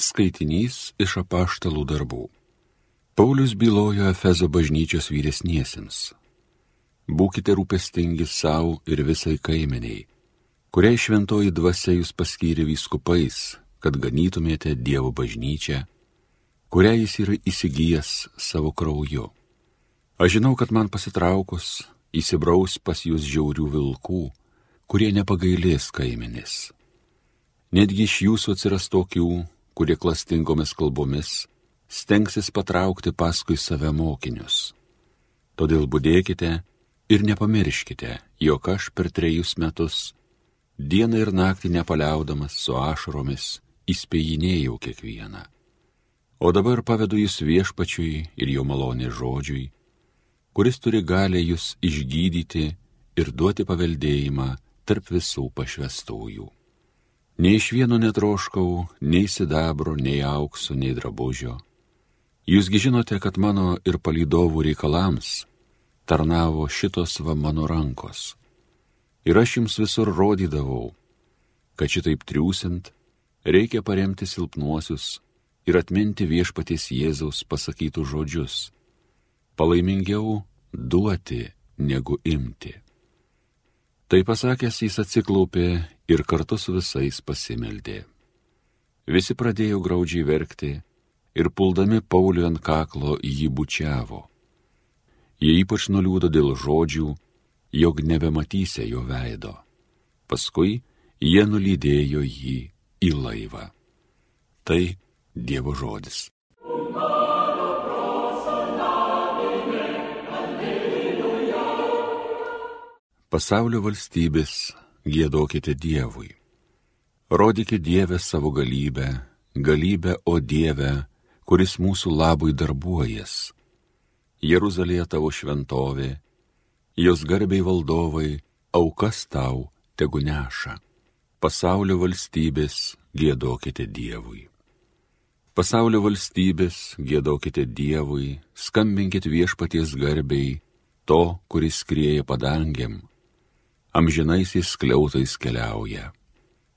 Skaitinys iš apaštalų darbų. Paulius bylojo Efezo bažnyčios vyresniesiems. Būkite rūpestingi savo ir visai kaimeniai, kuriai šventoji dvasia jūs paskyrė vyskupais, kad ganytumėte Dievo bažnyčią, kurią jis yra įsigijęs savo krauju. Aš žinau, kad man pasitraukus įsibraus pas jūs žiaurių vilkų, kurie nepagailės kaimenis. Netgi iš jūsų atsiras tokių, kurie klastingomis kalbomis stengsis patraukti paskui save mokinius. Todėl būdėkite ir nepamirškite, jog aš per trejus metus dieną ir naktį nepaliaudamas su ašaromis įspėjinėjau kiekvieną. O dabar pavedu jūs viešpačiui ir jo malonė žodžiui, kuris turi galę jūs išgydyti ir duoti paveldėjimą tarp visų pašvestųjų. Nei iš vieno netroškau, nei sidabro, nei aukso, nei drabužio. Jūsgi žinote, kad mano ir palydovų reikalams tarnavo šitos va mano rankos. Ir aš jums visur rodydavau, kad šitaip triūsint reikia paremti silpnuosius ir atminti viešpaties Jėzaus pasakytų žodžius. Palaimingiau duoti negu imti. Tai pasakęs jis atsiklaupė ir kartu su visais pasimeldė. Visi pradėjo graudžiai verkti ir puldami Paulių ant kaklo jį bučiavo. Jie ypač nuliūdo dėl žodžių, jog nebematysė jo veido. Paskui jie nulydėjo jį į laivą. Tai Dievo žodis. Pasaulio valstybės gėdokite Dievui. Rodykite Dievę savo galybę, galybę, o Dievę, kuris mūsų labui darbuojas. Jeruzalėje tavo šventovė, jos garbiai valdovai, aukas tau tegu neša. Pasaulio valstybės gėdokite Dievui. Pasaulio valstybės gėdokite Dievui, skambinkite viešpaties garbiai, to, kuris skrieja padangiam, amžinaisiais kliautais keliauja.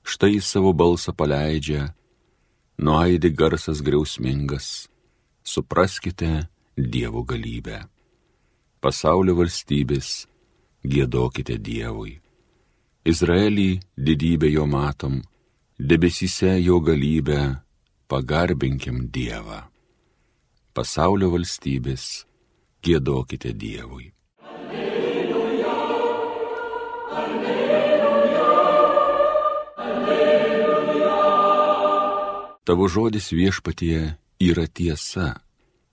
Štai savo balsą paleidžia, nuaidi garsas griausmingas, supraskite Dievo galybę. Pasaulio valstybės gėdokite Dievui. Izraelį didybę jo matom, debesyse jo galybę, pagarbinkim Dievą. Pasaulio valstybės gėdokite Dievui. Tavo žodis viešpatie yra tiesa,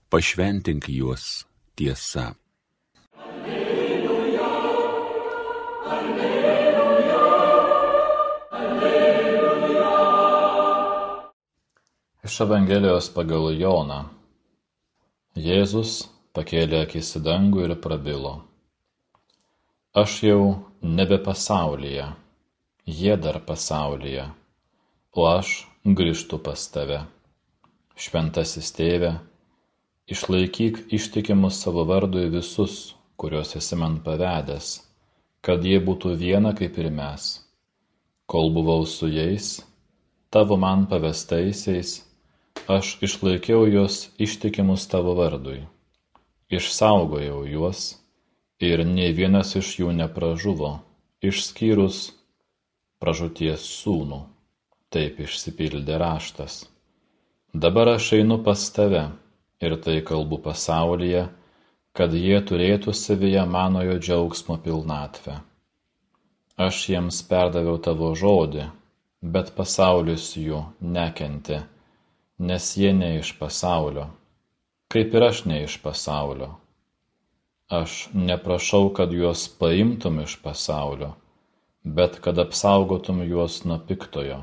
pašventink juos tiesa. Alleluja, alleluja, alleluja. Iš Evangelijos pagal Joną. Jėzus pakėlė akis į dangų ir prabilo. Aš jau nebe pasaulyje, jie dar pasaulyje, o aš grįžtu pas tave. Šventasis tėve, išlaikyk ištikimus savo vardui visus, kuriuos esi man pavedęs, kad jie būtų viena kaip ir mes. Kol buvau su jais, tavo man pavestaisiais, aš išlaikiau juos ištikimus tavo vardui. Išsaugojau juos ir nei vienas iš jų nepražuvo, išskyrus pražūties sūnų taip išsipildė raštas. Dabar aš einu pas tave ir tai kalbu pasaulyje, kad jie turėtų savyje manojo džiaugsmo pilnatvę. Aš jiems perdaviau tavo žodį, bet pasaulis jų nekenti, nes jie ne iš pasaulio, kaip ir aš ne iš pasaulio. Aš neprašau, kad juos paimtum iš pasaulio, bet kad apsaugotum juos nuo piktojo.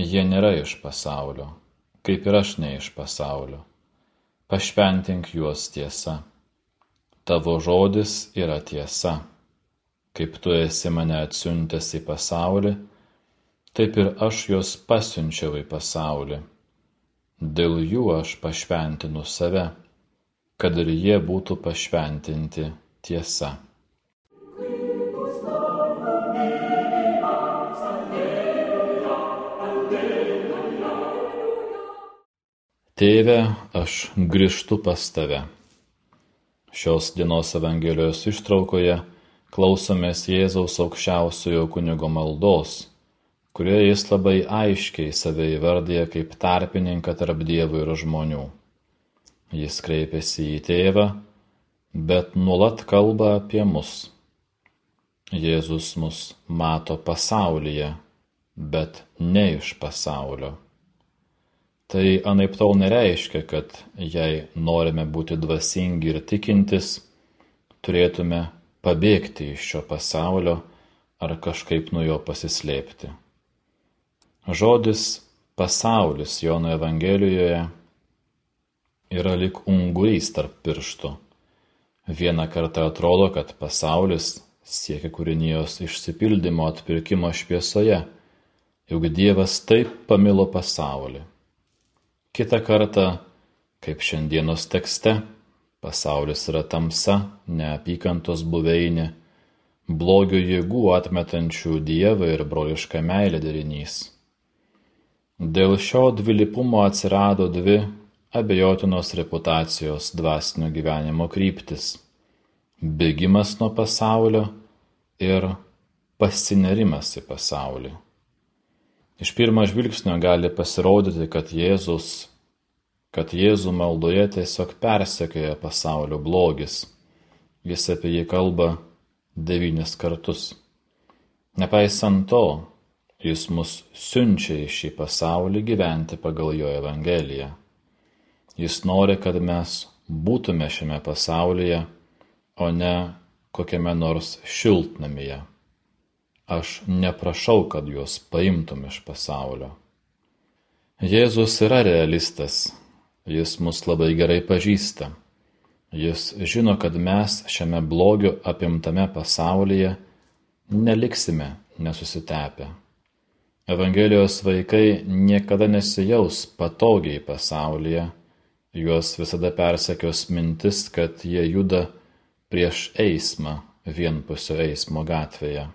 Jie nėra iš pasaulio, kaip ir aš ne iš pasaulio. Pašventink juos tiesa. Tavo žodis yra tiesa. Kaip tu esi mane atsiuntęs į pasaulį, taip ir aš juos pasiunčiau į pasaulį. Dėl jų aš pašventinu save, kad ir jie būtų pašventinti tiesa. Tėve, aš grįžtu pas tave. Šios dienos Evangelijos ištraukoje klausomės Jėzaus aukščiausiojo kunigo maldos, kurioje jis labai aiškiai save įvardyja kaip tarpininką tarp dievų ir žmonių. Jis kreipiasi į tėvą, bet nuolat kalba apie mus. Jėzus mus mato pasaulyje, bet ne iš pasaulio. Tai anaip tol nereiškia, kad jei norime būti dvasingi ir tikintis, turėtume pabėgti iš šio pasaulio ar kažkaip nuo jo pasislėpti. Žodis pasaulis Jono Evangelijoje yra lik ungurys tarp pirštų. Vieną kartą atrodo, kad pasaulis siekia kūrinijos išsipildymo atpirkimo šviesoje, juk Dievas taip pamilo pasaulį Kita kartą, kaip šiandienos tekste, pasaulis yra tamsa, neapykantos buveinė, blogio jėgų atmetančių Dievą ir brolišką meilę derinys. Dėl šio dvilipumo atsirado dvi abejotinos reputacijos dvasinio gyvenimo kryptis - bėgimas nuo pasaulio ir pasinerimas į pasaulį. Iš pirmo žvilgsnio gali pasirodyti, kad Jėzus, kad Jėzų maldoje tiesiog persekioja pasaulio blogis. Jis apie jį kalba devynis kartus. Nepaisant to, jis mus siunčia į šį pasaulį gyventi pagal jo Evangeliją. Jis nori, kad mes būtume šiame pasaulyje, o ne kokiame nors šiltnamyje. Aš neprašau, kad juos paimtum iš pasaulio. Jėzus yra realistas, jis mus labai gerai pažįsta. Jis žino, kad mes šiame blogio apimtame pasaulyje neliksime nesusitepę. Evangelijos vaikai niekada nesijaus patogiai pasaulyje, juos visada persekios mintis, kad jie juda prieš eismą vienpusio eismo gatvėje.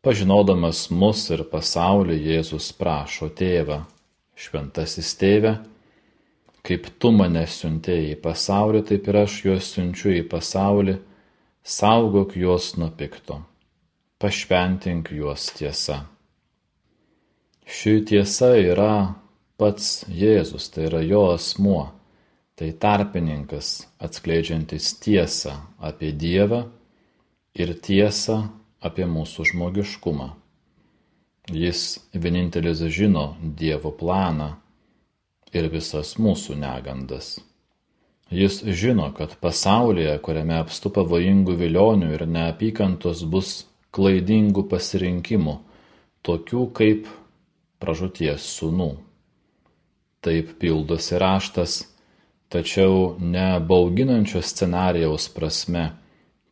Pažinodamas mus ir pasaulį, Jėzus prašo tėvą, šventasis tėve, kaip tu mane siuntėjai į pasaulį, taip ir aš juos siunčiu į pasaulį, saugok juos nuo pikto, pašventink juos tiesa. Ši tiesa yra pats Jėzus, tai yra jo asmuo, tai tarpininkas atskleidžiantis tiesą apie Dievą ir tiesą apie mūsų žmogiškumą. Jis vienintelis žino Dievo planą ir visas mūsų negandas. Jis žino, kad pasaulyje, kuriame apstu pavojingų vilionių ir neapykantos bus klaidingų pasirinkimų, tokių kaip pražūties sūnų. Taip pildosi raštas, tačiau ne bauginančio scenarijaus prasme,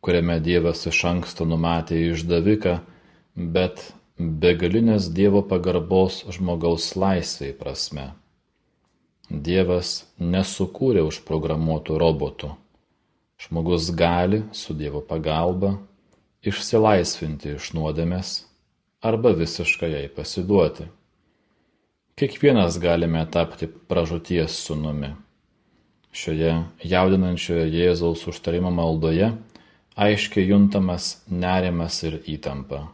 kuriame Dievas iš anksto numatė išdaviką, bet begalinės Dievo pagarbos žmogaus laisvai prasme. Dievas nesukūrė užprogramuotų robotų. Žmogus gali su Dievo pagalba išsilaisvinti iš nuodėmės arba visiškai jai pasiduoti. Kiekvienas galime tapti pražūties sunumi. Šioje jaudinančioje Jėzaus užtarimo maldoje aiškiai juntamas nerimas ir įtampa.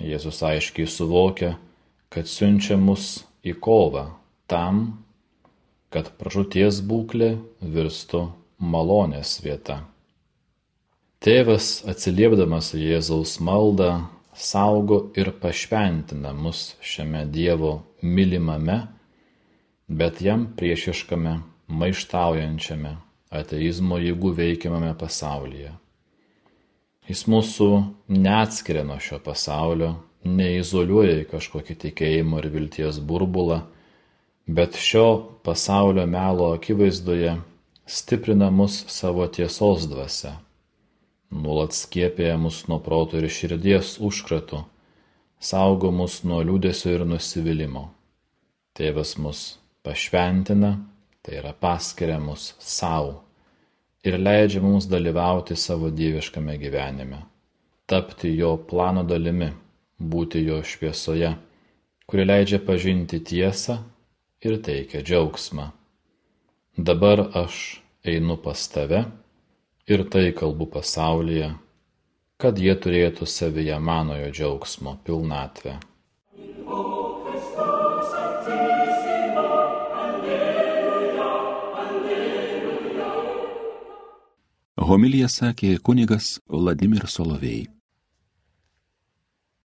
Jėzus aiškiai suvokia, kad siunčia mus į kovą tam, kad pražūties būklė virstų malonės vieta. Tėvas atsiliepdamas Jėzaus maldą saugo ir pašventina mus šiame Dievo mylimame, bet jam priešiškame, maištaujančiame, ateizmo jėgų veikiamame pasaulyje. Jis mūsų neatskiria nuo šio pasaulio, neizoliuoja į kažkokį tikėjimo ir vilties burbulą, bet šio pasaulio melo akivaizdoje stiprina mus savo tiesos dvasia, nuolat skiepėja mus nuo proto ir širdies užkratų, saugo mus nuo liūdėsio ir nusivylimų. Tėvas mus pašventina, tai yra paskiria mus savo ir leidžia mums dalyvauti savo dieviškame gyvenime, tapti jo plano dalimi, būti jo šviesoje, kuri leidžia pažinti tiesą ir teikia džiaugsmą. Dabar aš einu pas tave ir tai kalbu pasaulyje, kad jie turėtų savyje manojo džiaugsmo pilnatvę. Homilija sakė kunigas Vladimir Solovėjai.